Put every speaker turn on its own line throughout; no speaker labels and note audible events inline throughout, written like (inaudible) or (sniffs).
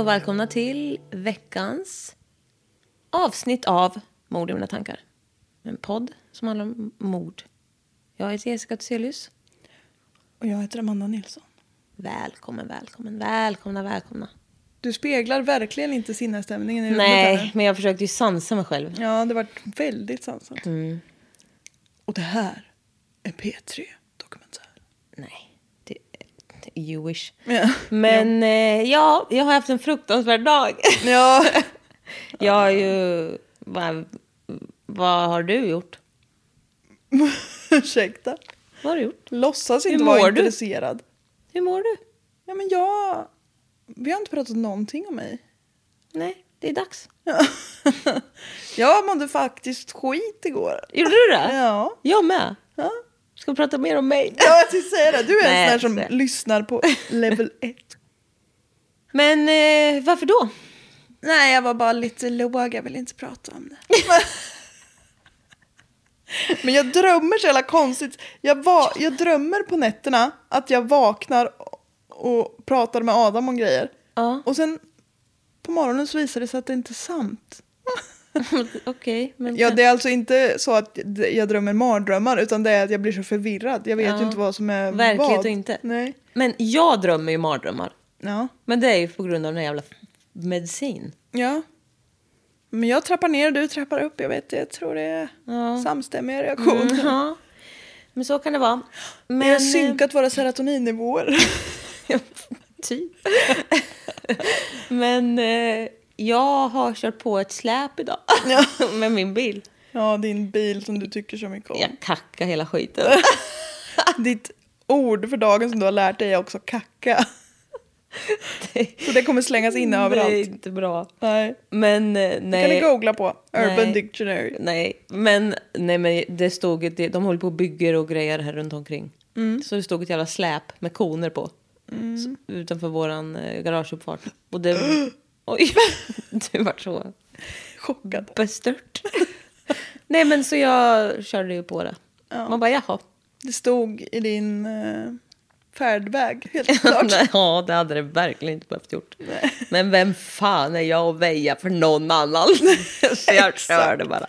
Och välkomna till veckans avsnitt av Mord i mina tankar. En podd som handlar om mord. Jag heter Jessica Thyselius.
Och jag heter Amanda Nilsson.
Välkommen, välkommen, välkomna, välkomna.
Du speglar verkligen inte sinnesstämningen i rummet
Nej,
här.
men jag försökte ju sansa mig själv.
Ja, det var väldigt sansat.
Mm.
Och det här är P3 Dokumentär.
Nej, det, det, you wish.
Ja.
Men eh, ja, jag har haft en fruktansvärd dag. (laughs)
Ja. (laughs)
jag har ju... Vad, vad har du gjort? (laughs)
Ursäkta.
Vad har du gjort?
Låtsas inte vara
du?
intresserad.
Hur mår du?
Ja, men jag... Vi har inte pratat någonting om mig.
Nej, det är dags.
Jag mådde faktiskt skit igår.
Gjorde du det?
Ja.
Jag med.
Ja,
Ska vi prata mer om mig?
ja jag tänkte säga det. Du är
Nej,
en sån där som lyssnar på level 1.
Men eh, varför då?
Nej, jag var bara lite låg. Jag vill inte prata om det. (laughs) Men jag drömmer så jävla konstigt. Jag, var, jag drömmer på nätterna att jag vaknar och, och pratar med Adam om grejer.
Ja.
Och sen på morgonen så visar det sig att det inte är sant. (laughs)
Okej, men...
Ja, det är alltså inte så att jag drömmer mardrömmar utan det är att jag blir så förvirrad. Jag vet
Ja.
ju inte vad som är
Verklighet
vad.
och inte.
Nej.
Men jag drömmer ju mardrömmar.
Ja.
Men det är ju på grund av den här jävla medicin.
ja. Men jag trappar ner och du trappar upp. Jag vet, jag tror det är
Ja.
samstämmiga reaktioner.
Mm, ja. Men så kan det vara. Men,
Vi har synkat våra serotoninnivåer. (laughs)
eh, Typ. (laughs) Men eh, jag har kört på ett släp idag. (laughs) med min bil.
Ja, din bil som du tycker så mycket om.
Jag kackar hela skiten. (laughs)
Ditt ord för dagen som du har lärt dig är också kacka. (laughs) Så det kommer slängas in
Det är
överallt.
inte bra.
Nej.
Men eh,
Det
nej.
kan ni googla på. Urban
Nej.
Dictionary.
Nej, men, nej, men det stod ett, de håller på och bygger och grejer här runt omkring.
Mm.
Så det stod ett jävla släp med koner på. Så, utanför våran eh, garageuppfart. Och det... (gasps) (sniffs) Oj, (laughs) du var så
Chockad.
bestört. (laughs) nej men så jag körde ju på det. Man bara jaha.
Det stod i din uh, färdväg, helt (laughs) klart.
Nej, ja, det hade det verkligen inte behövt gjort. Men vem fan är jag att väja för någon annan? så jag körde bara.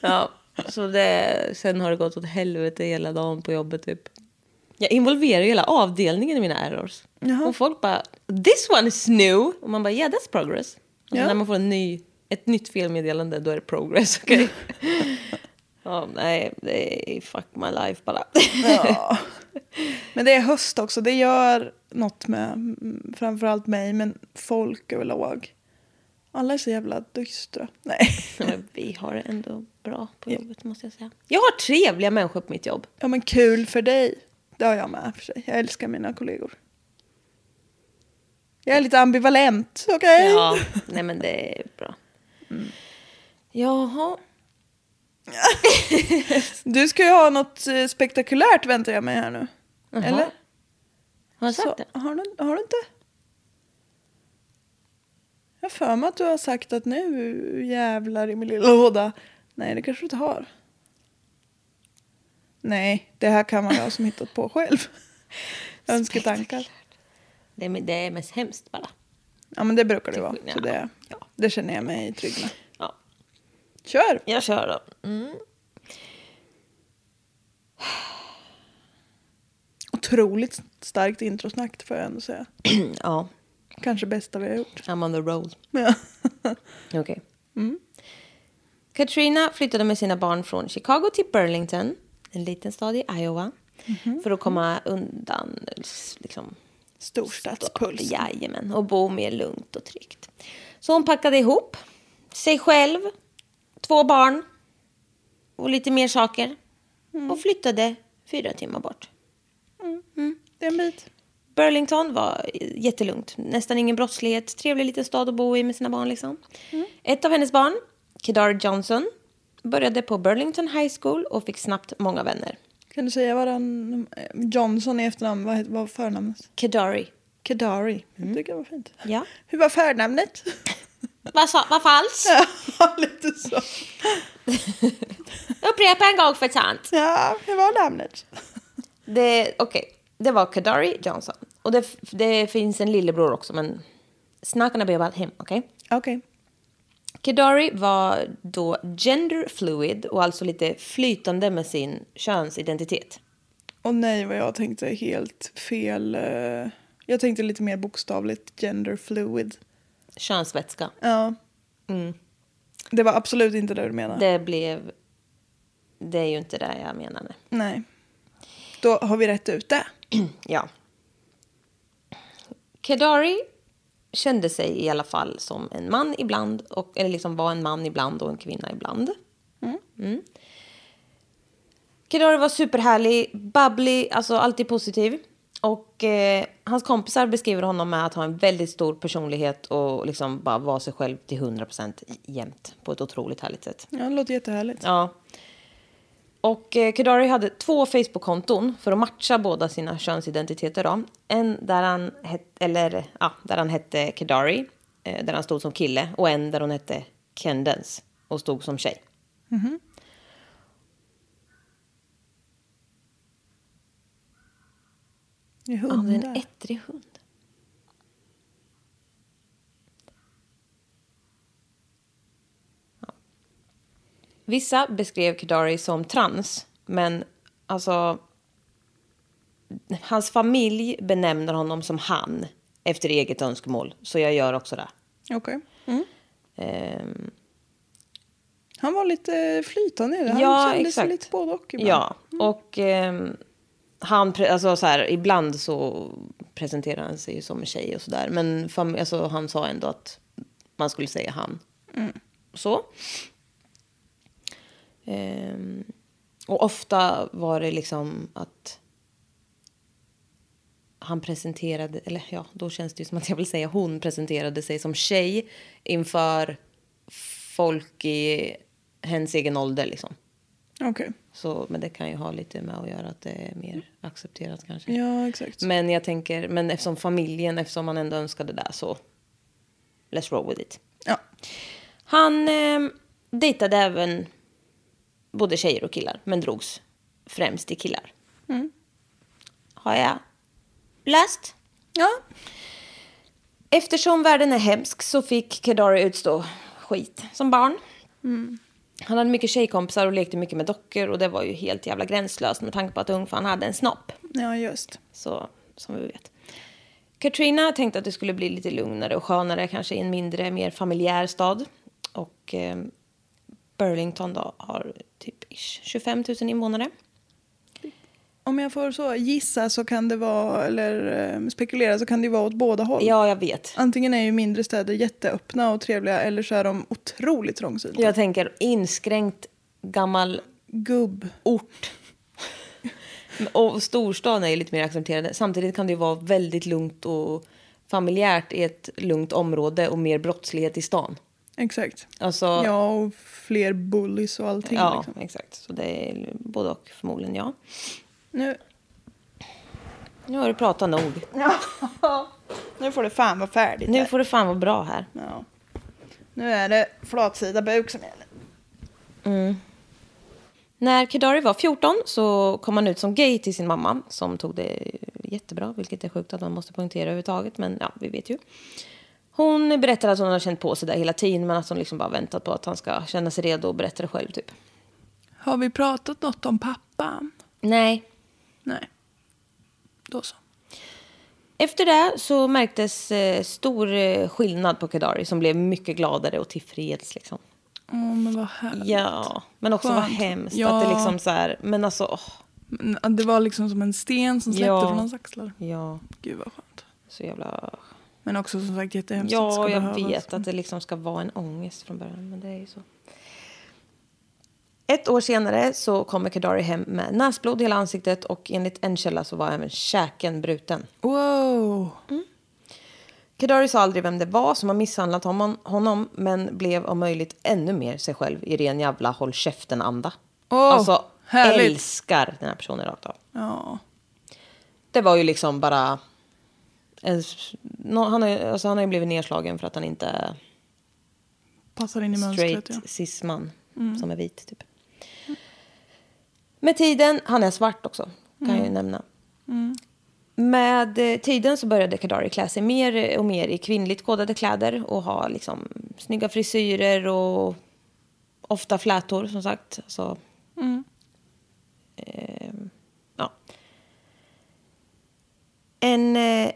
Ja, så det, sen har det gått åt helvete hela dagen på jobbet typ. Jag involverar ju hela avdelningen i mina errors. Och folk bara, this one is new. Och man bara, yeah that's progress. Och
Ja.
när man får en ny, ett nytt felmeddelande då är det progress, (laughs) okej? ja, nej, det är fuck my life bara.
Ja. (laughs) Men det är höst också. Det gör något med framförallt mig, men folk överlag. Alla är så jävla dystra. Nej.
Men vi har det ändå bra på jobbet måste jag säga. Jag har trevliga människor på mitt jobb.
Ja men kul för dig. Det har jag med för sig. Jag älskar mina kollegor. Jag är lite ambivalent, okej?
Ja, nej men det är bra. Jaha. (laughs)
Du ska ju ha något eh, spektakulärt väntar jag mig här nu. Eller?
Har jag sagt
Så,
det?
har, du, har du inte? Jag har för mig att du har sagt att nu jävlar i min lilla låda. Nej, det kanske du inte har. Nej, det här kan man ju ha som hittat på själv. (laughs) Önsketankar.
Det är, det är mest hemskt bara.
Ja, men det brukar det vara. Så
Ja.
det, det känner jag mig trygg med.
Ja,
Kör!
jag kör då. Mm.
Otroligt starkt introsnack får jag ändå säga. (clears throat)
Ja,
Kanske bästa vi har gjort.
I'm on the roll.
Ja. (laughs)
Okej. Katrina flyttade med sina barn från Chicago till Burlington, en liten stad i Iowa, för att komma undan liksom,
Storstadspuls.
Jajamän, och bo mer lugnt och tryggt. Så hon packade ihop sig själv, två barn och lite mer saker och flyttade fyra timmar bort.
Det är en bit.
Burlington var jättelugnt. Nästan ingen brottslighet. Trevlig liten stad att bo i med sina barn. Liksom. Ett av hennes barn, Kedar Johnson, började på Burlington High School och fick snabbt många vänner.
Kan du säga vad han... Johnson i efternamn, vad, heter- vad var förnamnet?
Kedari.
Kedari. Tycker det var fint.
Ja. (laughs)
Hur var förnamnet? (laughs)
Vad sa, vad falskt?
ja, (laughs) lite så.
Upprepa en gång för tant.
Ja, hur var namnet?
Det, okej, det var Kadari Johnson. Och det, det finns en lillebror också, men it's not gonna be about him, okej?
Okej.
Kadari var då gender fluid och alltså lite flytande med sin könsidentitet.
Och nej, vad jag tänkte helt fel. eh, Jag tänkte lite mer bokstavligt gender fluid.
Könsvätska.
Ja. Det var absolut inte det du menade.
Det blev... Det är ju inte det jag menade.
Nej. Då har vi rätt ut det. (clears throat)
Ja. Kadari kände sig i alla fall som en man ibland, och, eller liksom var en man ibland och en kvinna ibland. Mm. Kadari var superhärlig, bubbly, alltså alltid positiv. Och eh, hans kompisar beskriver honom med att ha en väldigt stor personlighet och liksom bara vara sig själv till 100% jämt på ett otroligt härligt sätt.
Ja, det låter jättehärligt.
Ja. Och eh, Kedari hade två Facebook-konton för att matcha båda sina könsidentiteter. Då. En där han, het, eller, ja, där han hette Kedari, eh, där han stod som kille. Och en där hon hette Kendens och stod som tjej.
Det är
Ja, det är en ettrig hund. Ja. Vissa beskrev Kedari som trans, men alltså... Hans familj benämner honom som han efter eget önskemål, så jag gör också det.
Okej. Mm.
Ehm,
Han var lite flytande i det. Han
Ja,
kände sig lite både och ibland.
Ja, och ehm, han, alltså så här, ibland så presenterar han sig som en tjej och sådär. Men fam, alltså, han sa ändå att man skulle säga han. Så. Ehm, och ofta var det liksom att han presenterade, eller ja, då känns det ju som att jag vill säga hon presenterade sig som tjej inför folk i hennes egen ålder liksom.
Okej.
Så, men det kan ju ha lite med att göra att det är mer accepterat kanske.
Ja, exakt.
Men jag tänker, men eftersom familjen, eftersom man ändå önskade det så let's roll with it.
Ja.
Han eh, dejtade även både tjejer och killar, men drogs främst till killar. Har jag läst?
Ja.
Eftersom världen är hemsk så fick Kedari utstå skit som barn. Han hade mycket tjejkompisar och lekte mycket med dockor och det var ju helt jävla gränslöst med tanke på att ungfan hade en snopp.
Ja, just.
Så, som vi vet. Katrina tänkte att det skulle bli lite lugnare och skönare, kanske i en mindre, mer familjär stad. Och eh, Burlington då har typ ish 25 000 invånare.
Om jag får så gissa så kan det vara, eller eh, spekulera så kan det vara åt båda håll.
Ja, jag vet.
Antingen är ju mindre städer jätteöppna och trevliga eller så är de otroligt trångsynta.
Jag tänker inskränkt gammal
Gubb.
ort. (laughs) Och storstan är ju lite mer accepterade. Samtidigt kan det ju vara väldigt lugnt och familjärt i ett lugnt område och mer brottslighet i stan.
Exakt.
Alltså,
Ja, och fler bullies och allting.
ja
Liksom.
exakt. Så det är både och förmodligen ja.
Nu,
Nu har du pratat nog. (laughs)
nu får det fan vara färdigt.
Nu
här.
får det fan vara bra här.
Ja. Nu är det flatsida buk som gäller.
När Kedari var 14 så kom han ut som gay till sin mamma som tog det jättebra, vilket är sjukt att man måste poängtera överhuvudtaget, men ja, vi vet ju. Hon berättade att hon har känt på sig där hela tiden, men att hon liksom bara väntat på att han ska känna sig redo och berätta det själv, typ.
Har vi pratat något om pappan?
Nej.
Nej. Då så.
Efter det så märktes eh, stor eh, skillnad på Kedari som blev mycket gladare och tillfreds. Liksom.
Åh, men vad härligt.
Ja, men också vad
Skönt.
hemskt
Ja.
att det liksom så här, men alltså,
Men Det var liksom som en sten som släppte
Ja.
från hans axlar.
ja,
Gud vad skönt.
så jävla...
Men också som sagt jättehemskt att det
Ja,
ska
jag
behövas.
vet att det liksom ska vara en ångest från början, men det är ju så. Ett år senare så kommer Kedari hem med näsblod i hela ansiktet och enligt en källa så var även käken bruten.
Wow.
Kedari sa aldrig vem det var som har misshandlat honom, honom men blev om möjligt ännu mer sig själv i ren jävla håll käften-anda.
Åh,
alltså,
härligt.
älskar den här personen rakt av.
Ja.
Det var ju liksom bara... Nå- han, har, ju- alltså han har ju blivit nedslagen för att han inte är
Passar in i
straight
Ja. Mm.
cis-man som är vit. Typ. Med tiden, han är svart också, kan
Mm.
jag ju nämna. Med eh, tiden så började Kadari klä sig mer och mer i kvinnligt kodade kläder och ha liksom snygga frisyrer och ofta flätor som sagt. Alltså,
Mm.
eh, ja. En eh,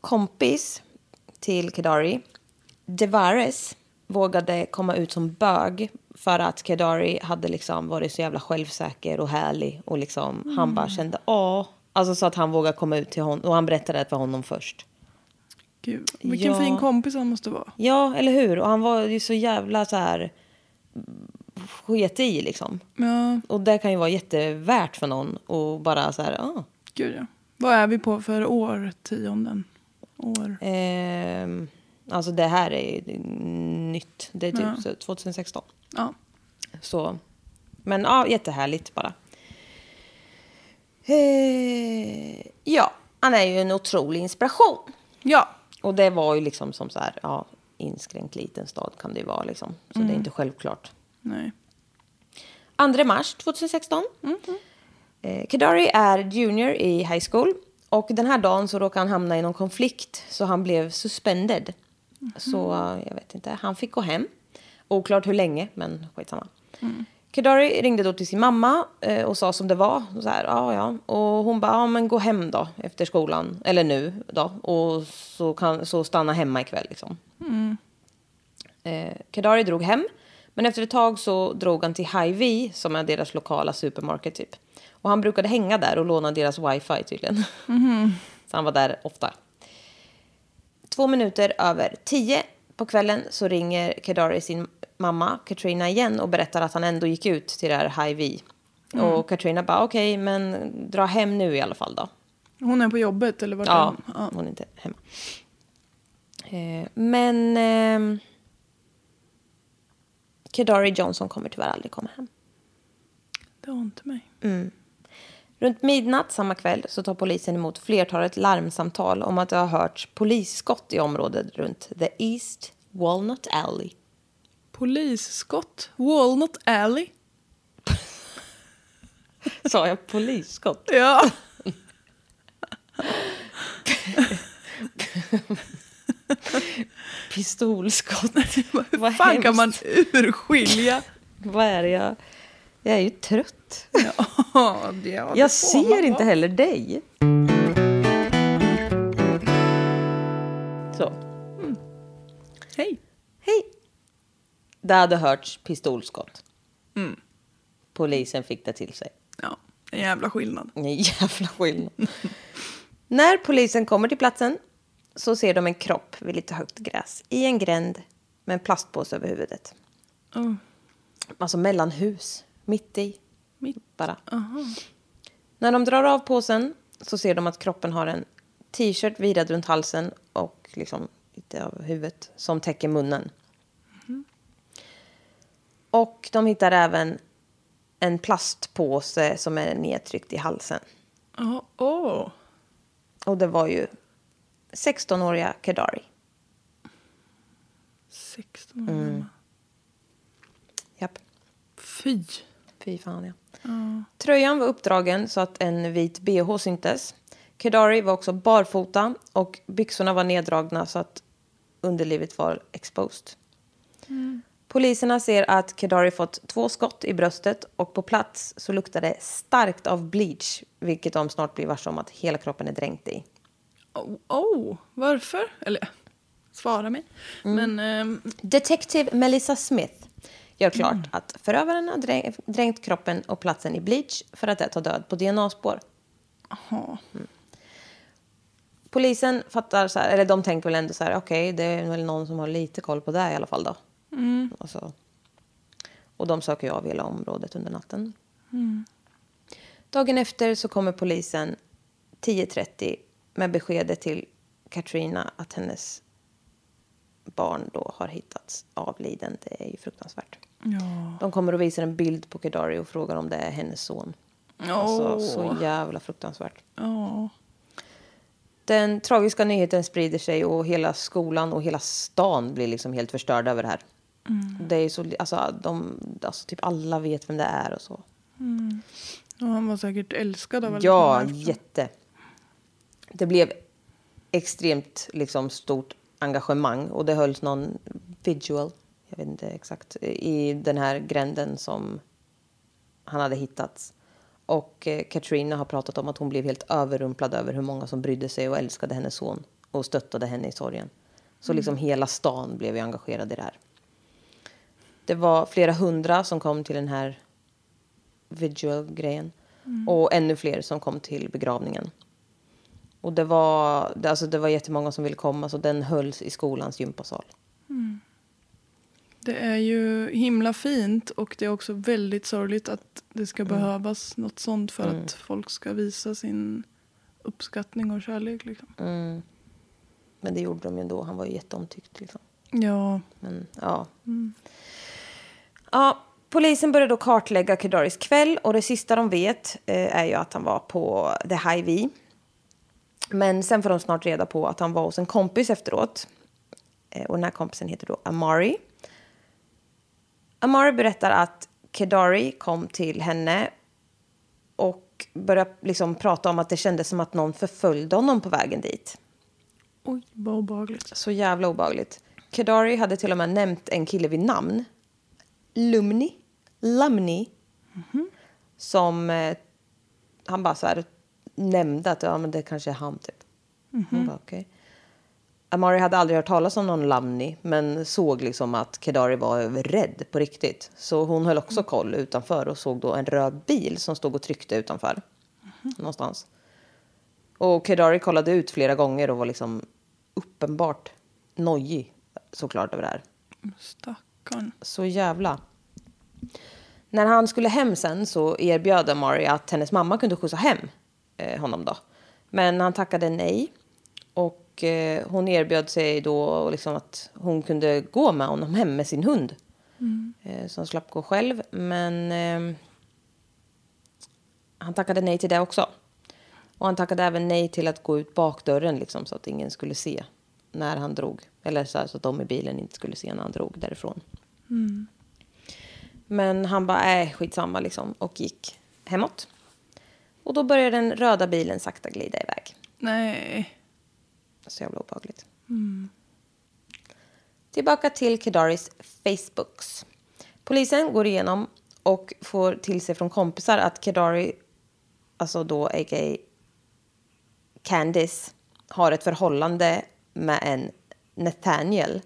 kompis till Kedari, Devares, vågade komma ut som bög för att Kedari hade liksom varit så jävla självsäker och härlig. Och liksom, han bara kände åh. Alltså så att han vågade komma ut till honom. Och han berättade det för honom först.
Gud, vilken
Ja.
fin kompis han måste vara.
Ja, eller hur? Och han var ju så jävla så här sket i liksom.
Ja,
Och det kan ju vara jättevärt för någon och bara så här, ah,
gud ja. Vad är vi på för årtionden? År.
ehm, alltså det här är nytt. Det är typ
Ja.
så 2016.
Ja.
Så, men ja, jättehärligt bara. Eh, ja, han är ju en otrolig inspiration.
Ja.
Och det var ju liksom som så här, ja, inskränkt liten stad kan det ju vara liksom. Så det är inte självklart.
Nej.
2 mars 2016. Eh, Kedari är junior i high school. Och den här dagen så råkade han hamna i någon konflikt. Så han blev suspended. Så eh, jag vet inte, han fick gå hem. Oklart hur länge, men skitsamma. Kedari ringde då till sin mamma eh, och sa som det var. Så här, ja, ja. Och hon bara, ja men gå hem då efter skolan. Eller nu då. Och så, kan, så stanna hemma ikväll liksom. Eh, Kedari drog hem. Men efter ett tag så drog han till Hy-Vee som är deras lokala supermarket typ. Och han brukade hänga där och låna deras wifi tydligen. så han var där ofta. Två minuter över tio på kvällen så ringer Kedari sin mamma Katrina igen och berättar att han ändå gick ut till det här Hy-Vee. Och Katrina bara okej men dra hem nu i alla fall då.
Hon är på jobbet eller vart
Ja,
hon? Ja.
hon är inte hemma. Eh, men eh, Kedari Johnson kommer tyvärr aldrig komma hem.
Det var inte mig.
Runt midnatt samma kväll så tar polisen emot flertalet larmsamtal om att det har hörts polisskott i området runt The East Walnut Alley.
Polisskott. Walnut Alley. (laughs)
Sa jag polisskott?
Ja. (laughs)
Pistolskott.
Hur fan kan man urskilja?
Vad är det jag... Jag är ju trött.
Ja, det, ja, det
Jag ser inte heller dig. Så.
Hej.
Hej. Det hade hörts pistolskott. Polisen fick det till sig.
Ja, en jävla skillnad.
En jävla skillnad. När polisen kommer till platsen så ser de en kropp vid lite högt gräs i en gränd med en plastpåse över huvudet.
Oh.
Alltså mellan hus, mitt i.
Mitt.
Bara. När de drar av påsen så ser de att kroppen har en t-shirt virad runt halsen och liksom lite av huvudet, som täcker munnen. Och de hittar även en plastpåse som är nedtryckt i halsen.
Ja, åh.
Och det var ju 16-åriga Kedari.
16 år gammal.
Japp.
Fy.
Fy fan, ja. Tröjan var uppdragen så att en vit bh syntes. Kedari var också barfota och byxorna var neddragna så att underlivet var exposed. Poliserna ser att Kedari fått två skott i bröstet och på plats så luktar det starkt av bleach vilket de snart blir varse om att hela kroppen är dränkt i.
Oh, oh, varför? Eller, svara mig. Men ehm,
Detective Melissa Smith gör klart att förövaren har drä- dränkt kroppen och platsen i bleach för att det tar död på DNA-spår.
aha.
Polisen fattar så här, eller de tänker väl ändå så här, okej, det är väl någon som har lite koll på det i alla fall då. Och, så. och de söker ju av hela området under natten. Dagen efter så kommer polisen 10.30 med beskedet till Katrina att hennes barn då har hittats avliden. Det är ju fruktansvärt.
Ja.
De kommer och visar en bild på Kedari och frågar om det är hennes son. Alltså, så jävla fruktansvärt.
Ja.
Den tragiska nyheten sprider sig och hela skolan och hela stan blir liksom helt förstörd över det här. Det är så, alltså, de, alltså, typ alla vet vem det är och så.
Och han var säkert älskad av väldigt
Ja, jätte. Det blev extremt liksom, stort engagemang och det hölls någon visual, vet inte exakt, i den här gränden som han hade hittats. Och eh, Katrina har pratat om att hon blev helt överrumplad över hur många som brydde sig och älskade hennes son och stöttade henne i sorgen. Så liksom hela stan blev ju engagerad i det här. Det var flera hundra som kom till den här visual-grejen. Och ännu fler som kom till begravningen. Och det var, alltså det var jättemånga som ville komma så den hölls i skolans gympasal.
Det är ju himla fint och det är också väldigt sorgligt att det ska behövas något sånt för att folk ska visa sin uppskattning och kärlek. Liksom.
Men det gjorde de ju ändå. Han var ju jätteomtyckt. Liksom.
Ja,
Men ja. ja. Polisen började då kartlägga Kedaris kväll och det sista de vet eh, är ju att han var på The High-V. Men sen får de snart reda på att han var hos en kompis efteråt. Eh, och den här kompisen heter då Amari. Amari berättar att Kedari kom till henne och började liksom prata om att det kändes som att någon förföljde honom på vägen dit.
oj vad obehagligt.
Så jävla obehagligt. Kedari hade till och med nämnt en kille vid namn. Lumni. Lumni. Som eh, han bara så här nämnde att ja, men det kanske är han typ. Hon bara, okej. Amari hade aldrig hört talas om någon Lamni men såg liksom att Kedari var rädd på riktigt. Så hon höll också koll utanför och såg då en röd bil som stod och tryckte utanför. Någonstans. Och Kedari kollade ut flera gånger och var liksom uppenbart nojig såklart över det här.
Stackarn.
Så jävla. När han skulle hem sen så erbjöd Amari att hennes mamma kunde skjutsa hem eh, honom då. Men han tackade nej. Och eh, hon erbjöd sig då liksom att hon kunde gå med honom hem med sin hund. Eh, så han slapp gå själv. Men eh, han tackade nej till det också. Och han tackade även nej till att gå ut bakdörren liksom, så att ingen skulle se när han drog. Eller så, här, så att de i bilen inte skulle se när han drog därifrån. Men han bara, nej, skitsamma liksom. Och gick hemåt. Och då började den röda bilen sakta glida iväg.
Nej.
Så jävla obehagligt. Tillbaka till Kedaris Facebooks. Polisen går igenom och får till sig från kompisar att Kedari, alltså då a.k.a. Candice, har ett förhållande med en Nathaniel.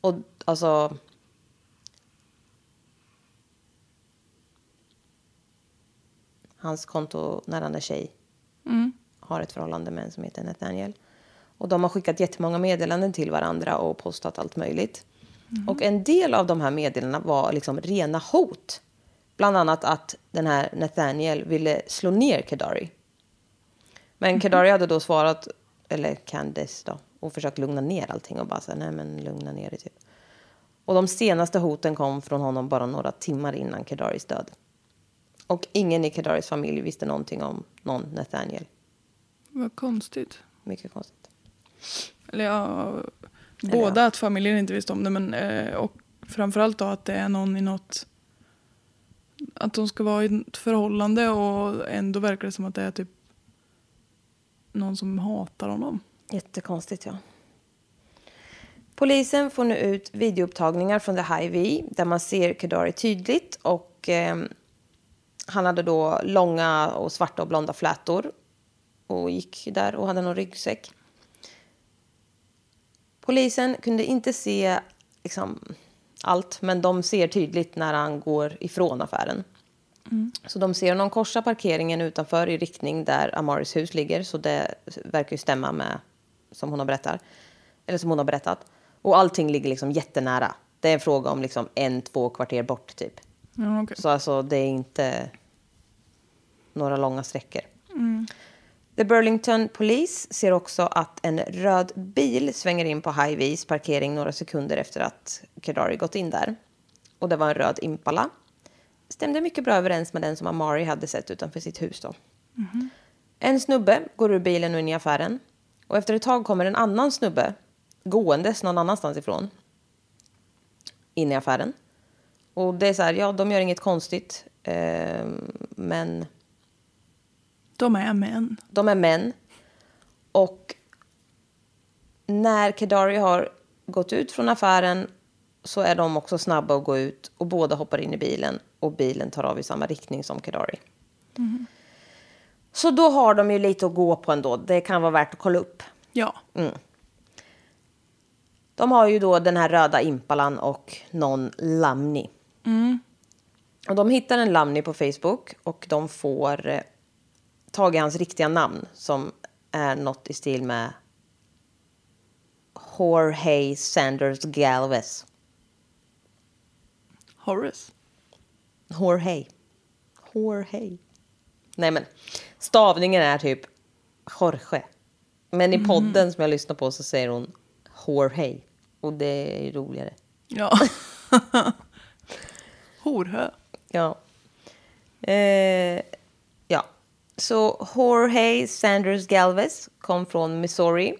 Och alltså... Hans konto när han är tjej har ett förhållande med en som heter Nathaniel. Och de har skickat jättemånga meddelanden till varandra och postat allt möjligt. Och en del av de här meddelandena var liksom rena hot. Bland annat att den här Nathaniel ville slå ner Kedari. Men Kedari hade då svarat, eller Candice då, och försökt lugna ner allting och bara säga nej men lugna ner dig typ. Och de senaste hoten kom från honom bara några timmar innan Kedaris död. Och ingen i Kedaris familj visste någonting om någon Nathaniel.
Vad konstigt.
Mycket konstigt.
Eller ja,
Eller
båda
ja.
att familjen inte visste om det men eh, och framförallt då att det är någon i något att de ska vara i ett förhållande och ändå verkar det som att det är typ någon som hatar honom.
Jättekonstigt, ja. Polisen får nu ut videoupptagningar från The High-V där man ser Kedari tydligt. Och, eh, han hade då långa och svarta och blonda flätor och gick där och hade någon ryggsäck. Polisen kunde inte se liksom, allt, men de ser tydligt när han går ifrån affären. Så de ser honom korsa parkeringen utanför i riktning där Amaris hus ligger. Så det verkar ju stämma med som hon har berättat. Eller som hon har berättat. Och allting ligger liksom jättenära. Det är en fråga om liksom en, två kvarter bort typ.
Ja, okej.
Så alltså det är inte några långa sträckor. The Burlington Police ser också att en röd bil svänger in på High-V's parkering några sekunder efter att Kedari gått in där. Och det var en röd Impala. Stämde mycket bra överens med den som Amari hade sett utanför sitt hus då. En snubbe går ur bilen och in i affären. Och efter ett tag kommer en annan snubbe gåendes någon annanstans ifrån. In i affären. Och det är så här, ja de gör inget konstigt. Eh, men
De är män.
de är män. Och när Kedari har gått ut från affären så är de också snabba att gå ut och båda hoppar in i bilen och bilen tar av i samma riktning som Kedari. Så då har de ju lite att gå på ändå. Det kan vara värt att kolla upp.
Ja.
De har ju då den här röda impalan och någon Lamni. Och de hittar en Lamni på Facebook och de får eh, tag i hans riktiga namn som är något i stil med Jorge Sanders Galvez.
Horace.
Jorge. Jorge. Nej men, stavningen är typ Jorge. Men i podden som jag lyssnar på så säger hon Jorge. Och det är ju roligare.
Ja. (laughs) Horhö.
Ja. Eh, ja. Så Jorge Sanders Galvez kom från Missouri.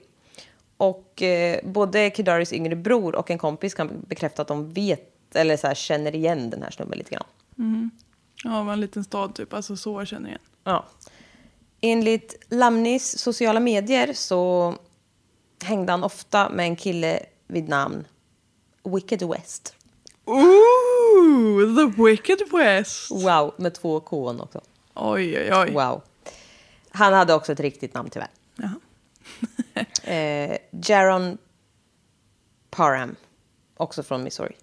Och eh, både Kedaris yngre bror och en kompis kan bekräfta att de vet eller så här, känner igen den här snubben lite grann.
Ja, det var en liten stad typ. Alltså så jag känner igen.
Ja. Enligt Lamnis sociala medier så hängde han ofta med en kille vid namn Wicked West.
Ooh, the wicked west.
Wow, med två K också.
Oj, oj, oj.
Wow. Han hade också ett riktigt namn tyvärr.
Jaha. (laughs)
Eh, Jaron Parham, också från Missouri.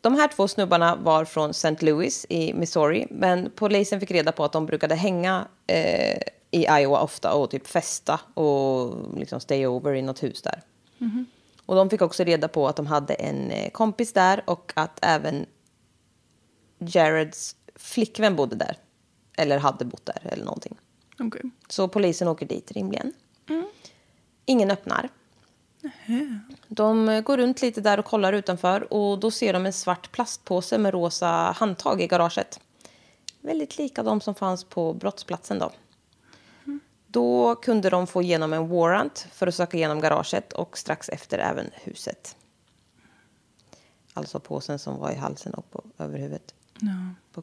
De här två snubbarna var från St. Louis i Missouri, men polisen fick reda på att de brukade hänga eh, i Iowa ofta och typ festa och liksom stay over i något hus där. Och de fick också reda på att de hade en eh, kompis där och att även Jareds flickvän bodde där. Eller hade bott där eller någonting.
Okej.
Så polisen åker dit rimligen. Ingen öppnar. De eh, går runt lite där och kollar utanför och då ser de en svart plastpåse med rosa handtag i garaget. Väldigt lika de som fanns på brottsplatsen då. Då kunde de få igenom en warrant för att söka igenom garaget och strax efter även huset. Alltså påsen som var i halsen och på, över huvudet. På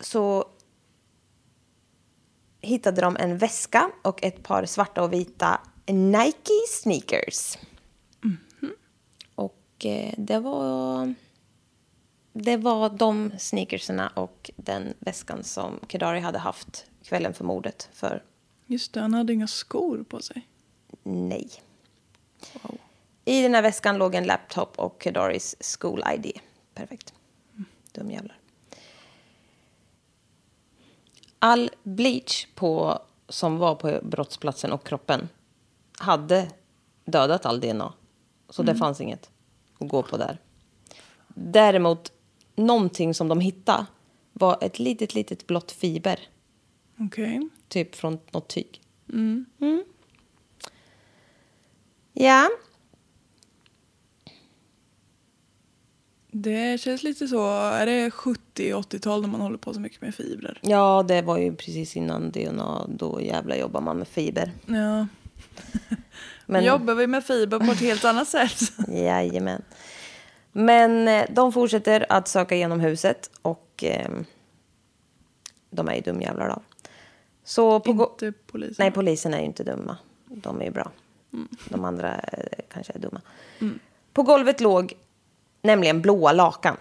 så hittade de en väska och ett par svarta och vita Nike sneakers. Och eh, det var... Det var de sneakerserna och den väskan som Kedari hade haft kvällen för mordet för
Just det, han hade inga skor på sig.
nej. I den här väskan låg en laptop och Kedaris school ID. Perfekt. Dum jävlar. All bleach på, som var på brottsplatsen och kroppen hade dödat all DNA. Så det fanns inget att gå på där. Däremot, någonting som de hittade var ett litet, litet blått fiber.
Okej.
Typ från något tyg. Mm. Ja.
Det känns lite så, är det 70-80-tal när man håller på så mycket med fibrer?
ja, det var ju precis innan DNA. Då jävla jobbar man med fiber.
Ja. (laughs)
Men,
Jobbar vi med fiber på ett helt annat sätt? (laughs)
Jajamän. Men eh, de fortsätter att söka igenom huset och eh, de är ju dumjävlar då. Så på
Inte polisen.
Nej, polisen är ju inte dumma. De är ju bra. De andra eh, kanske är dumma. På golvet låg nämligen blåa lakan.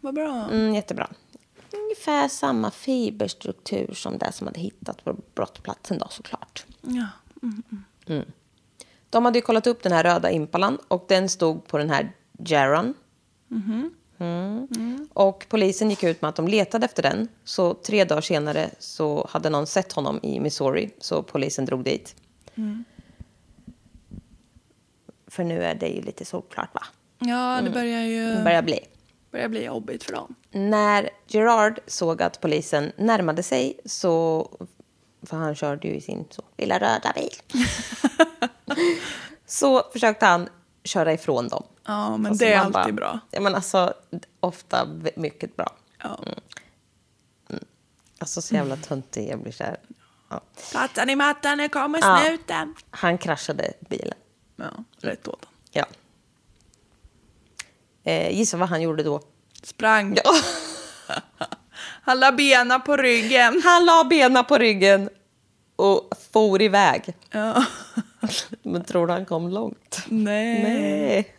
Vad bra.
Mm, jättebra. Ungefär samma fiberstruktur som det som hade hittat på brottsplatsen då såklart.
Ja.
De hade ju kollat upp den här röda impalan och den stod på den här Jaron. Mm. Och polisen gick ut med att de letade efter den. Så tre dagar senare så hade någon sett honom i Missouri. Så polisen drog dit. För nu är det ju lite solklart va?
Ja, det börjar ju
Det börjar bli.
börjar bli jobbigt för dem.
När Gerard såg att polisen närmade sig så... För han körde ju i sin så, lilla röda bil. (laughs) så försökte han köra ifrån dem.
Ja, men
Fast
det är alltid
bara-
bra.
Ja, men alltså, ofta mycket bra.
Ja.
Alltså så jävla töntig jag blir kär. Ja.
Fattar ni mattan, nu kommer
Ja.
snuten.
Han kraschade bilen.
Ja, rätt åt honom.
Ja. Eh, gissa vad han gjorde då?
Sprang.
Ja. (laughs)
Han la bena på ryggen.
Han la benen på ryggen och for iväg.
Ja. (laughs)
Men tror du han kom långt?
Nej.
Nej.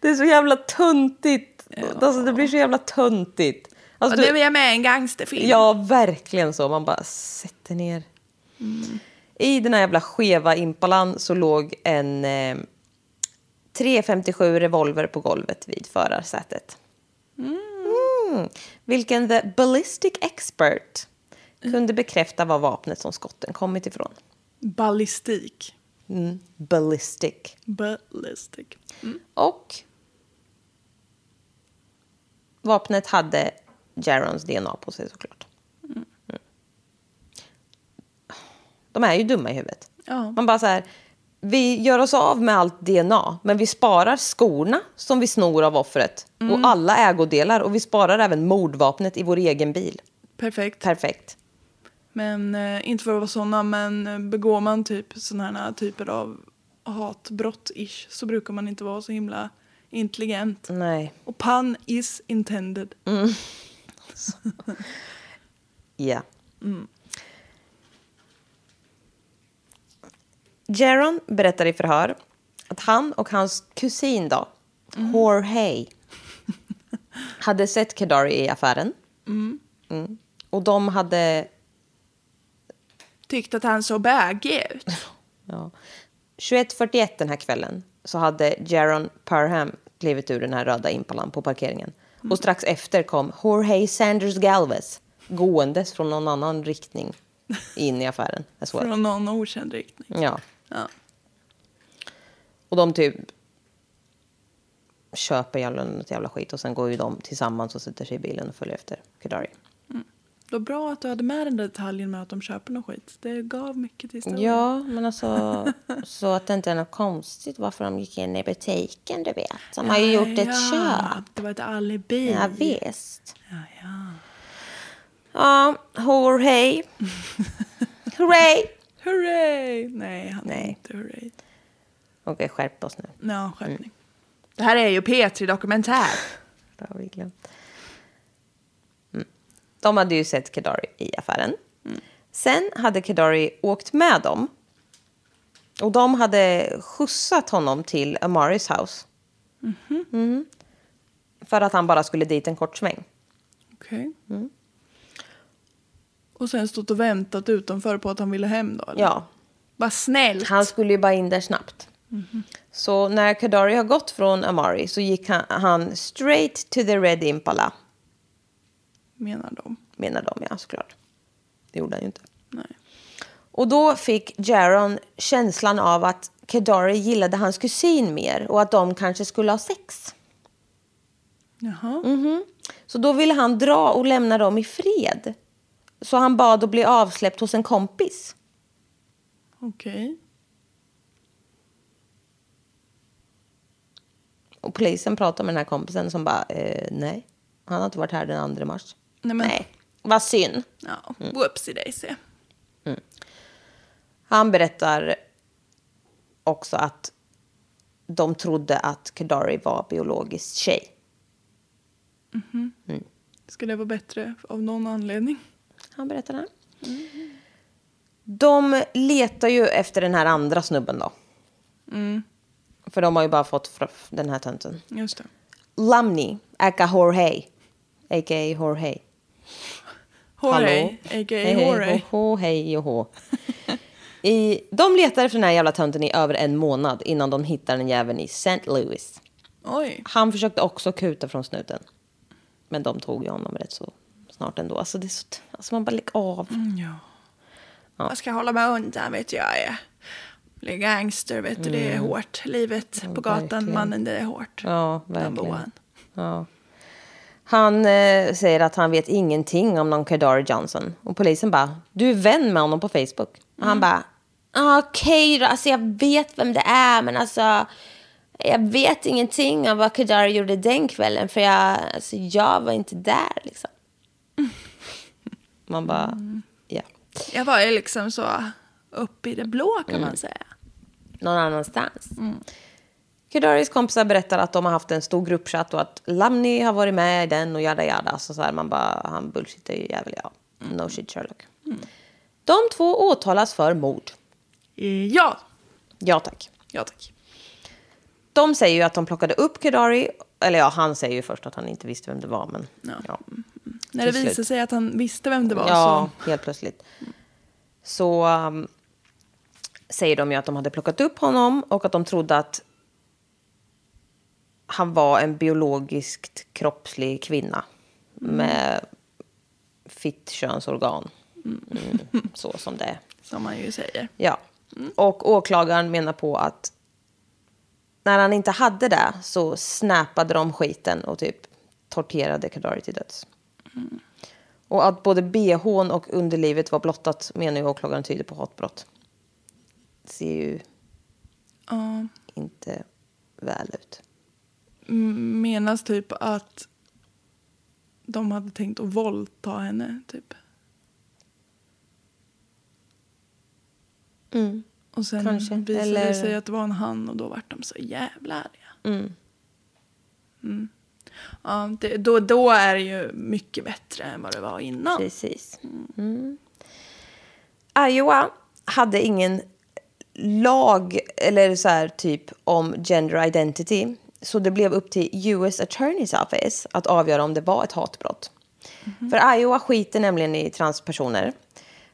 Det är så jävla töntigt. Alltså, det blir så jävla töntigt.
Och
Alltså,
nu
du,
är jag med i en gangsterfilm.
ja, verkligen så. Man bara sätter ner. I den här jävla skeva impalan så låg en eh, 357 revolver på golvet vid förarsätet. Mm. Vilken the ballistic expert kunde bekräfta var vapnet som skotten kommit ifrån.
Ballistik.
Mm. Ballistic.
Ballistic.
Och vapnet hade Jarons DNA på sig såklart. Mm. De är ju dumma i huvudet.
Ja.
Man bara så här, vi gör oss av med allt DNA, men vi sparar skorna som vi snor av offret och alla ägodelar och vi sparar även mordvapnet i vår egen bil.
Perfekt.
Perfekt.
Men eh, inte för att vara såna, men eh, begår man typ såna här typer av hatbrott-ish så brukar man inte vara så himla intelligent.
Nej.
Och pun is intended. (laughs)
Ja. Jaron berättar i förhör att han och hans kusin då, Jorge, (laughs) hade sett Kedari i affären. Mm. Och de hade
Tyckte att han såg bögig ut. (laughs)
Ja. 21.41 den här kvällen så hade Jaron Parham klivit ur den här röda impalan på parkeringen. Och strax efter kom Jorge Sanders Galvez gåendes från någon annan riktning (laughs) in i affären.
Från någon okänd riktning.
Ja.
Ja.
Och de typ köper jävla, något jävla skit och sen går ju de tillsammans och sätter sig i bilen och följer efter Kedari.
Det var bra att du hade med den där detaljen med att de köper någon skit. Det gav mycket till historien.
Ja, men alltså så att det inte är något konstigt varför de gick in i butiken, du vet. De har ju gjort ett
ja,
köp.
Det var ett alibi.
Ja, visst.
Ja, ja.
Ja, hej. Hurray! (laughs)
Hurray! Nej, han är
Nej.
inte hurray.
Okej, skärp oss nu.
Ja, skärpning. Det här är ju P3 Dokumentär. (laughs)
Det har vi glömt. Mm. De hade ju sett Kedari i affären. Sen hade Kedari åkt med dem. Och de hade skjutsat honom till Amaris house. Mhm. För att han bara skulle dit en kort sväng.
Okej.
Mm.
Och sen stått och väntat utanför på att han ville hem då? Eller?
Ja,
Vad snällt.
han skulle ju bara in där snabbt. Så när Kedari har gått från Amari så gick han, han straight to the Red Impala.
Menar de.
Menar de, ja såklart. Det gjorde han ju inte.
Nej.
Och då fick Jaron känslan av att Kedari gillade hans kusin mer och att de kanske skulle ha sex.
Jaha.
Mm. Så då ville han dra och lämna dem i fred. Så han bad att bli avsläppt hos en kompis.
Okej.
Och polisen pratade med den här kompisen som bara, eh, nej, han har inte varit här den 2 mars.
Nej, men-
Nej, vad synd.
Ja, whoopsie daisy.
Han berättar också att de trodde att Kedari var biologisk tjej.
Ska det vara bättre av någon anledning?
Han berättar det. De letar ju efter den här andra snubben då. För de har ju bara fått den här tönten.
Just det.
Lamni, aka Jorge. A.k.a. Jorge.
Jorge, a.k.a. Jorge.
hej och hå. I, de letar efter den här jävla tönten i över en månad innan de hittar den jäveln i St. Louis.
Oj.
Han försökte också kuta från snuten. Men de tog ju honom rätt så snart ändå. Alltså, det är så, alltså man bara lägger av.
Ja. Jag ska hålla mig undan vet jag. jag. Bli gangster vet du, det är hårt. Livet på gatan,
verkligen.
mannen, det är hårt.
Ja, verkligen. Ja. Han eh, säger att han vet ingenting om någon Kadari Johnson. Och polisen bara, du är vän med honom på Facebook. Och han bara, "Ah, okej då, alltså jag vet vem det är men alltså jag vet ingenting om vad Kadari gjorde den kvällen för jag, alltså, jag var inte där liksom. (laughs) Man bara, ja.
Jag var ju liksom så uppe i det blå kan
Mm.
man säga.
någon annanstans. Kedaris kompisar berättar att de har haft en stor gruppchatt och att Lamni har varit med i den och jada jada. Så, så här, man bara, han bullshittar ju jävel, ja. No shit Sherlock. De två åtalas för mord.
Ja,
Ja tack.
ja tack.
De säger ju att de plockade upp Kedari. Eller ja, han säger ju först att han inte visste vem det var. Men
Ja.
ja.
När det visade sig att han visste vem det var
Ja,
så...
helt plötsligt. Så um, säger de ju att de hade plockat upp honom och att de trodde att han var en biologiskt kroppslig kvinna med fitt könsorgan. Mm, så som det är. (laughs)
Som man ju säger.
Ja. Och åklagaren menar på att när han inte hade det så snappade de skiten och typ torterade Kadari till döds. Och att både bhn och underlivet var blottat menar ju åklagaren tyder på hatbrott. Det ser ju
Ja.
inte väl ut.
Menas typ att de hade tänkt att våldta henne typ. Och sen
Kanske,
visade
eller-
det sig att det var en han och då vart de så jävla arga. Mm. Ja, det, då, då är det ju mycket bättre än vad det var innan.
Precis. Mm. Iowa hade ingen lag eller så här typ om gender identity. Så det blev upp till US Attorney's Office att avgöra om det var ett hatbrott. För Iowa skiter nämligen i transpersoner.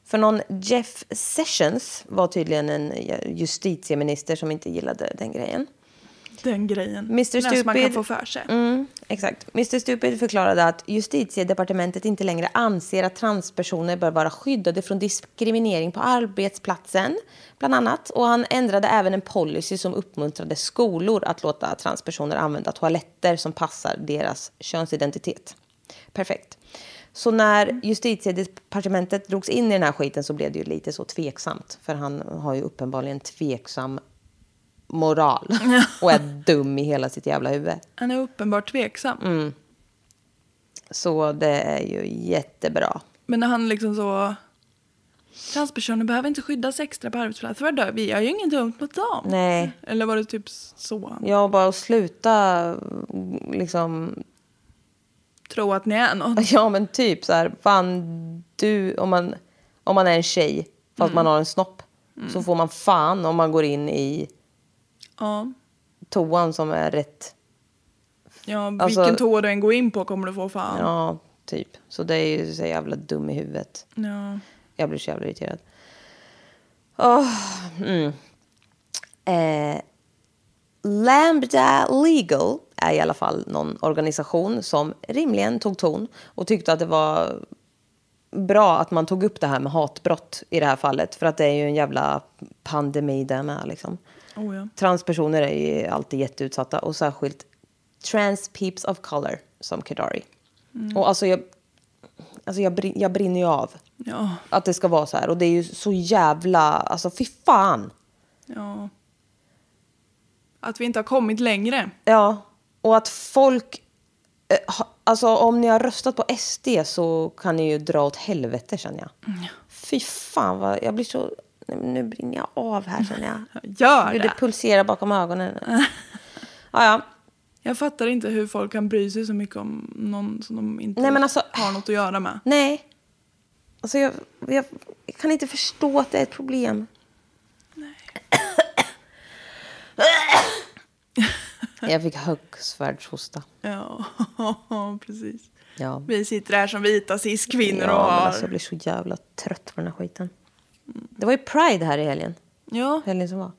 För någon Jeff Sessions var tydligen en justitieminister som inte gillade den grejen.
Den grejen.
Mr.
Den som man kan få för sig.
Mm, exakt. Mr Stupid förklarade att justitiedepartementet inte längre anser att transpersoner bör vara skyddade från diskriminering på arbetsplatsen, bland annat. Och han ändrade även en policy som uppmuntrade skolor att låta transpersoner använda toaletter som passar deras könsidentitet. Perfekt. Så när justitiedepartementet drogs in i den här skiten så blev det ju lite så tveksamt. För han har ju uppenbarligen tveksam moral. (laughs) Och är dum i hela sitt jävla huvud.
Han är uppenbart tveksam.
Mm. Så det är ju jättebra.
Men när han liksom så... Transpersoner behöver inte skyddas extra på arbetsplatser. Vadå? Vi gör ju inget dumt mot dem.
Nej.
Eller var det typ så?
Jag bara sluta liksom
Tro att ni är något. (laughs)
Ja men typ så här, fan du, om man, om man är en tjej fast man har en snopp så får man fan om man går in i
Ja.
toan som är rätt,
Ja,
Alltså-
vilken toa du än går in på kommer du få fan.
ja typ. Så det är ju så jävla dum i huvudet.
Ja.
Jag blir så jävla irriterad. Åh, mm. eh, Lambda Legal är i alla fall någon organisation som rimligen tog ton och tyckte att det var bra att man tog upp det här med hatbrott i det här fallet. För att det är ju en jävla pandemi där med. Liksom.
Oh, ja.
Transpersoner är ju alltid jätteutsatta och särskilt trans peeps of color som Kedari. Och alltså jag, alltså jag, brin, jag brinner ju av
Ja.
att det ska vara så här. Och det är ju så jävla, alltså fy fan.
ja. Att vi inte har kommit längre.
Ja, och att folk... eh, Alltså om ni har röstat på SD så kan ni ju dra åt helvete känner jag. Fy fan vad, jag blir så... nej, Nu brinner jag av här känner jag. (laughs)
Gör
Hur
det.
det pulserar bakom ögonen. (laughs) ja, ja.
Jag fattar inte hur folk kan bry sig så mycket om någon som de inte
Nej, alltså-
har något att göra med.
Nej. Alltså jag, jag, jag kan inte förstå att det är ett problem. (laughs) jag fick högsvärdshosta.
Ja, precis.
Ja.
Vi sitter här som vita cis-kvinnor
Ja,
och har...
alltså, jag blir så jävla trött på den här skiten. Det var ju Pride här i helgen.
Ja,
Helgen som var.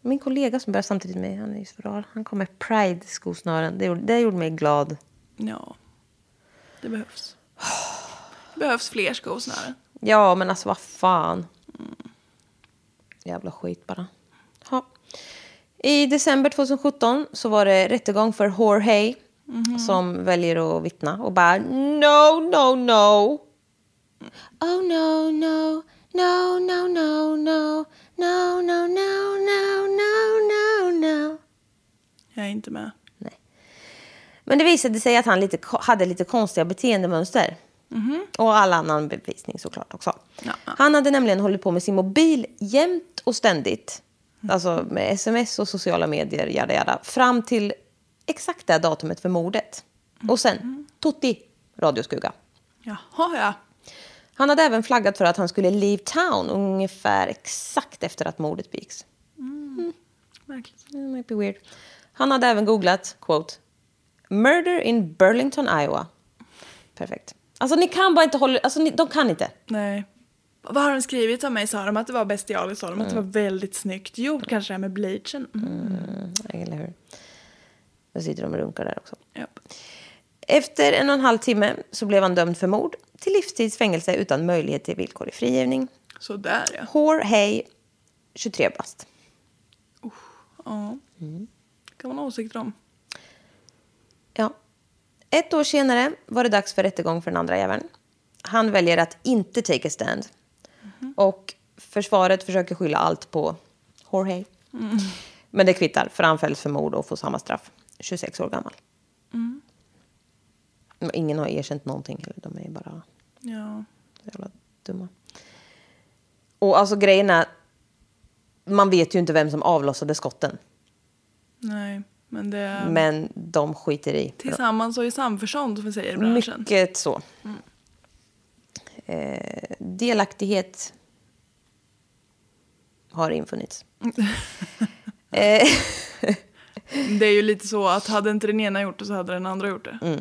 Min kollega som började samtidigt med mig, han är så rar. Han kom med Pride-skosnören. Det gjorde, det gjorde mig glad.
ja. Det behövs. Det behövs fler skosnören.
Ja, men alltså vad fan. Jävla skit bara. Ha. I december 2017 så var det rättegång för Jorge som väljer att vittna och bara no, no, no. Oh no, no, no, no, no, no, no, no, no, no, no, no, no.
Jag är inte med.
Men det visade sig att han lite, hade lite konstiga beteendemönster. Och all annan bevisning såklart också.
Ja.
Han hade nämligen hållit på med sin mobil jämt och ständigt. Alltså med sms och sociala medier, jada jada. Fram till exakt det datumet för mordet. Och sen, Tutti, radioskugga.
Jaha, ja.
Han hade även flaggat för att han skulle leave town ungefär exakt efter att mordet begicks.
Verkligen.
Det might be weird. Han hade även googlat, quote, murder in Burlington, Iowa. Perfekt. Alltså ni kan bara inte hålla, alltså ni, de kan inte.
Nej. Vad har de skrivit om mig? Sa de att det var bestialiskt? Sa de att det
Mm.
var väldigt snyggt gjort? Kanske det här med bleachen? Mm.
Eller hur? Då sitter de och runkar där också.
Japp.
Efter en och en halv timme så blev han dömd för mord till livstidsfängelse utan möjlighet till villkorlig frigivning.
Sådär ja.
Jorge, 23 bast.
ja.
Mm.
kan man ha åsikter om.
Ja. Ett år senare var det dags för rättegång för den andra jäveln. Han väljer att inte take a stand. Och försvaret försöker skylla allt på Jorge. Men det kvittar, för han fälls för mord och får samma straff. 26 år gammal. Men Ingen har erkänt någonting. Eller de är bara
Ja.
jävla dumma. Och alltså grejen är, man vet ju inte vem som avlossade skotten.
Nej, men det
Men de skiter i.
tillsammans och i samförstånd som vi säger i branschen.
Mycket så. Eh, delaktighet har infunnits. (laughs) eh,
Det är ju lite så att hade inte den ena gjort det så hade den andra gjort det.
Mm.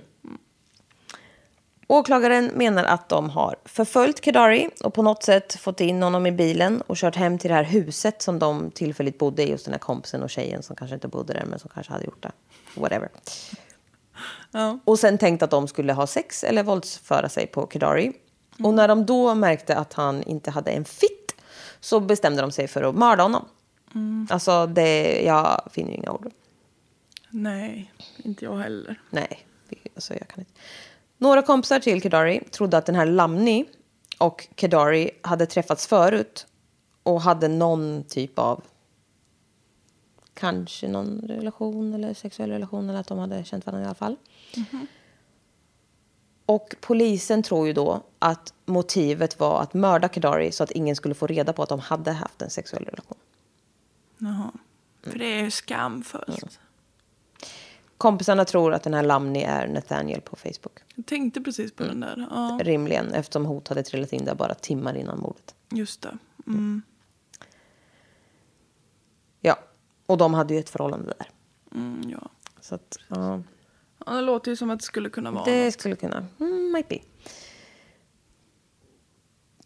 Åklagaren menar att de har förföljt Kedari och på något sätt fått in honom i bilen och kört hem till det här huset som de tillfälligt bodde i hos den här kompisen och tjejen som kanske inte bodde där men som kanske hade gjort det. Whatever.
Ja.
Och sen tänkt att de skulle ha sex eller våldsföra sig på Kedari. Och när de då märkte att han inte hade en fitt så bestämde de sig för att mörda honom. Alltså, det, jag finner ju inga ord.
Nej, inte jag heller.
Nej, alltså jag kan inte. Några kompisar till Kedari trodde att den här Lamni och Kedari hade träffats förut och hade någon typ av kanske någon relation eller sexuell relation eller att de hade känt varandra i alla fall. Och polisen tror ju då att motivet var att mörda Kedari så att ingen skulle få reda på att de hade haft en sexuell relation.
Jaha. För det är ju skamfullt.
Kompisarna tror att den här Lamni är Nathaniel på Facebook.
Jag tänkte precis på den där. Ja,
Rimligen, eftersom hot hade trillat in där bara timmar innan mordet.
just det. Mm.
Ja, och de hade ju ett förhållande där.
Mm, ja.
Så att, ja,
ja, det låter ju som att det skulle kunna vara
det
något.
skulle kunna, mm, might be.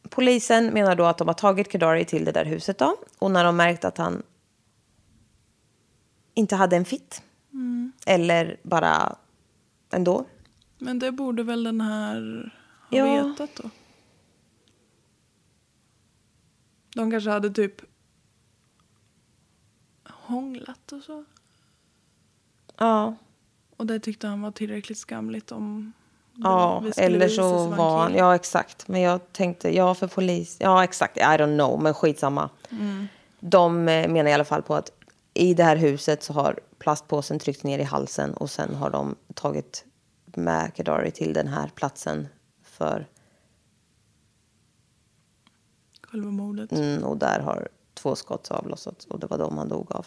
Polisen menar då att de har tagit Kedari till det där huset då. Och när de märkt att han inte hade en fitt. Eller bara ändå.
Men det borde väl den här ha
Ja.
vetat då? De kanske hade typ hånglat och så.
Ja,
Och det tyckte han var tillräckligt skamligt om
ja eller så var han, ja exakt. Men jag tänkte, ja för polis, ja exakt, I don't know, men skitsamma. De eh, menar i alla fall på att i det här huset så har plastpåsen tryckt ner i halsen och sen har de tagit med Kedari till den här platsen för
Själva mordet.
Mm, och där har två skott avlossats och det var de han dog av.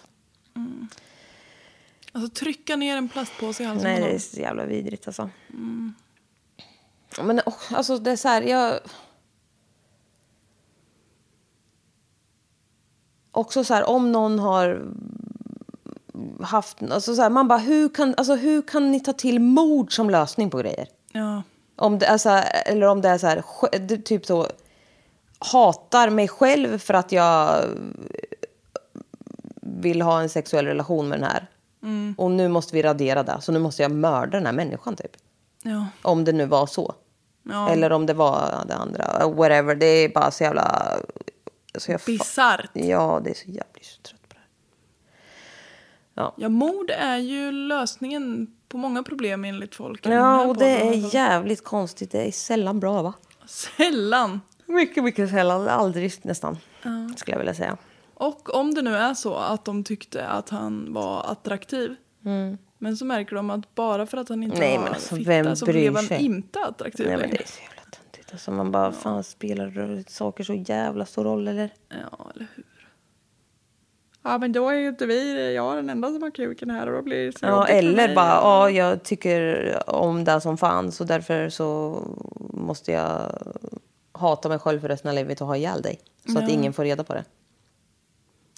Alltså trycka ner en plastpåse i halsen
Nej, det är så jävla vidrigt alltså. Men oh, alltså det är så här, jag... Också så här, om någon har haft... Alltså så här, man bara, hur kan, alltså, hur kan ni ta till mord som lösning på grejer?
Ja.
Om det är så här, eller om det är så här, typ så hatar mig själv för att jag vill ha en sexuell relation med den här. Och nu måste vi radera det, så nu måste jag mörda den här människan typ.
Ja.
Om det nu var så.
Ja.
Eller om det var det andra. Whatever, det är bara så jävla... Så jag fa-
Bisarrt.
Ja, det är så jävla jag blir så trött på det här.
Ja, mord är ju lösningen på många problem enligt folk.
Ja, och det är jävligt konstigt. Det är sällan bra va?
Sällan.
Mycket, mycket sällan. Aldrig nästan. Skulle jag vilja säga.
Och om det nu är så att de tyckte att han var attraktiv. Men så märker de att bara för att han inte
Nej,
har
men alltså,
fitta så blev han inte attraktiv
Nej,
längre.
Så töntigt. Alltså, man bara, fan spelar saker så jävla stor roll eller?
Ja, eller hur. Ja, men då är ju inte vi, jag den enda som har kuken här och då blir det så
Ja, eller bara, ja, jag tycker om det som fanns och därför så måste jag hata mig själv för resten av livet och ha ihjäl dig. Så att ingen får reda på det.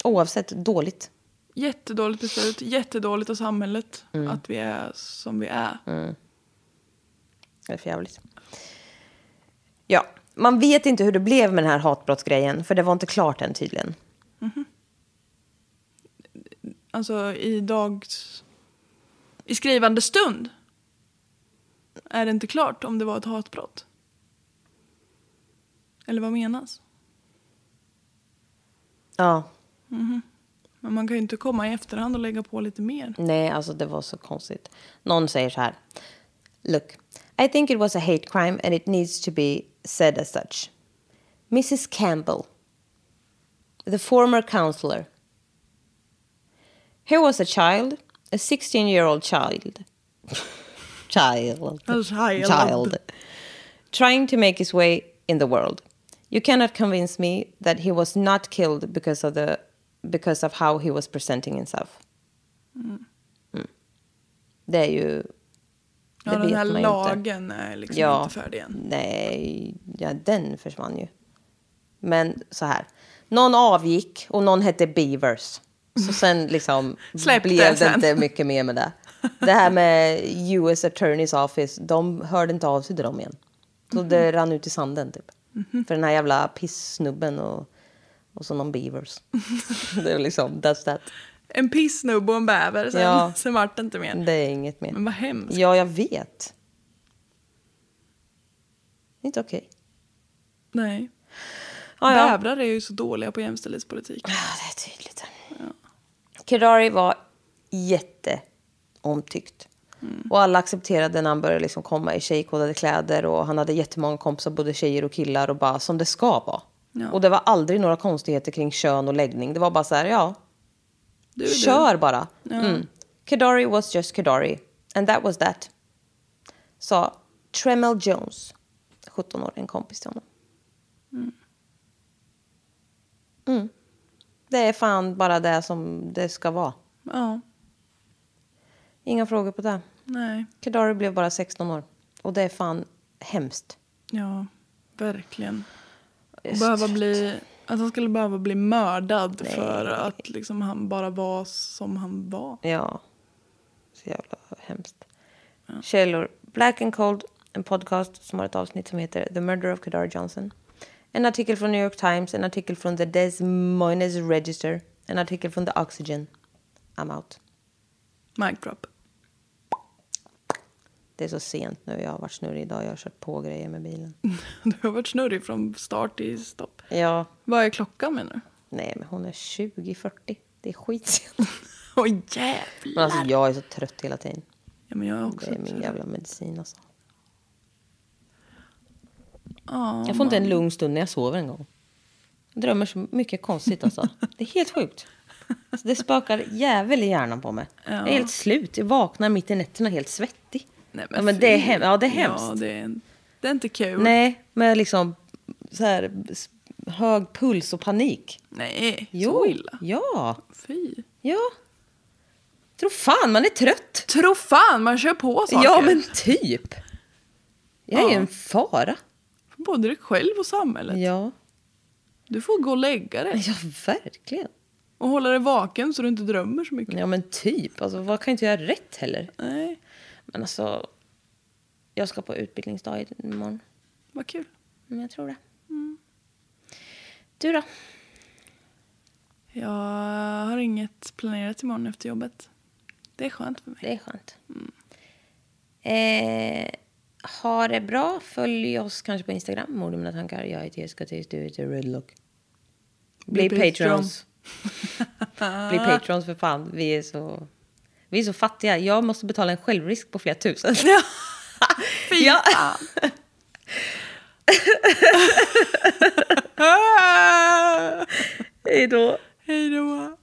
Oavsett, dåligt.
Jättedåligt beslut, jättedåligt av samhället
Mm.
att vi är som vi är.
Det är för jävligt. Ja, man vet inte hur det blev med den här hatbrottsgrejen, för det var inte klart än tydligen.
Alltså i dags... I skrivande stund är det inte klart om det var ett hatbrott. Eller vad menas?
Ja,
Men man kan ju inte komma i efterhand och lägga på lite mer.
nej, alltså det var så konstigt. Någon säger så här. Look, I think it was a hate crime and it needs to be said as such. Mrs Campbell, the former counselor. Here was a child, a 16 year old child. (laughs) child.
A child.
child. Trying to make his way in the world. You cannot convince me that he was not killed because of the because of how he was presenting himself. Mm. Det är ju...
Ja,
det
den här
ju inte.
lagen är liksom
Ja,
inte färdig än.
nej, ja, den försvann ju. Men så här, någon avgick och någon hette Beavers. Så sen (laughs) liksom blev det inte mycket mer med det. Det här med US Attorney's Office, de hörde inte av sig till dem igen. Så
Mhm.
det rann ut i sanden typ. För den här jävla pissnubben och, och så någon Beavers. (laughs) det är liksom, that's that.
En pissnubbe och en bäver, sen,
Ja. (laughs)
sen vart det inte mer.
Det är inget mer.
Men vad hemskt.
Ja, jag vet. Inte okej.
Nej.
Ah, ja.
Bävrar är ju så dåliga på jämställdhetspolitik.
Ja, det är tydligt. Kedari var jätteomtyckt. Och alla accepterade när han började liksom komma i tjejkodade kläder. Och han hade jättemånga kompisar, både tjejer och killar. Och bara som det ska vara.
Ja.
Och det var aldrig några konstigheter kring kön och läggning. Det var bara så här, ja.
Du du.
Kör bara. Mm. Kedari was just Kedari. And that was that. Sa Tremel Jones, 17 år, en kompis till honom. Mm. Det är fan bara det som det ska vara.
Ja,
Inga frågor på det.
nej.
Kedari blev bara 16 år. Och det är fan hemskt.
Ja, verkligen. Behöva bli, att han skulle behöva bli mördad för att liksom han bara var som han var.
Ja. Så jävla hemskt. Källor. Black and Cold, en podcast som har ett avsnitt som heter The Murder of Kedar Johnson. En artikel från New York Times, en artikel från The Des Moines Register, en artikel från The Oxygen. I'm out.
Mic drop.
Det är så sent nu, jag har varit snurrig idag, jag har kört på grejer med bilen. (laughs)
Du har varit snurrig från start till stopp.
Ja,
Vad är klockan menar du?
nej men hon är 20-40. Det är skitsent. (laughs)
Åh jävlar!
Men alltså jag är så trött hela tiden.
Ja, men jag är också
Det är min
trött.
jävla medicin alltså.
Ja,
Jag får inte en lugn stund när jag sover en gång. Jag drömmer så mycket konstigt alltså. (laughs) Det är helt sjukt. Alltså, det spökar jävel i hjärnan på mig. Jag är helt slut. Jag vaknar mitt i nätterna helt svettig.
Nej,
ja, men det är, hem- ja, det är hemskt.
Ja, det är, det är inte kul.
Nej, med liksom så här hög puls och panik.
Nej,
Jo,
så illa.
Ja,
Fy.
ja. Tror fan man är trött.
Tro fan, man kör på saker.
Ja, men typ. Jag är
Ja.
en fara.
För Både dig själv och samhället.
Ja,
Du får gå och lägga dig.
ja verkligen.
Och hålla dig vaken så du inte drömmer så mycket.
Ja, men typ. Alltså, vad kan inte göra rätt heller?
Nej,
Men alltså, jag ska på utbildningsdag imorgon.
vad kul.
Men jag tror det. Du då?
Jag har inget planerat imorgon efter jobbet. Det är skönt för mig.
Det är skönt. Eh, ha det bra. Följ oss kanske på Instagram. Mord mina tankar. Jag heter Jessica Tills, du heter Redlock. Bli,
Bli
patrons. (laughs) Bli patrons för fan. Vi är så... Vi är så fattiga. Jag måste betala en självrisk på flera tusen. (laughs)
Fy
Ja.
fan. (laughs)
Hej då.
Hej då.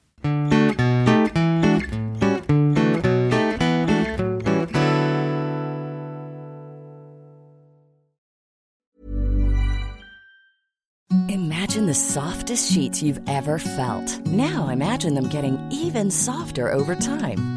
Imagine the softest sheets you've ever felt. Now imagine them getting even softer over time.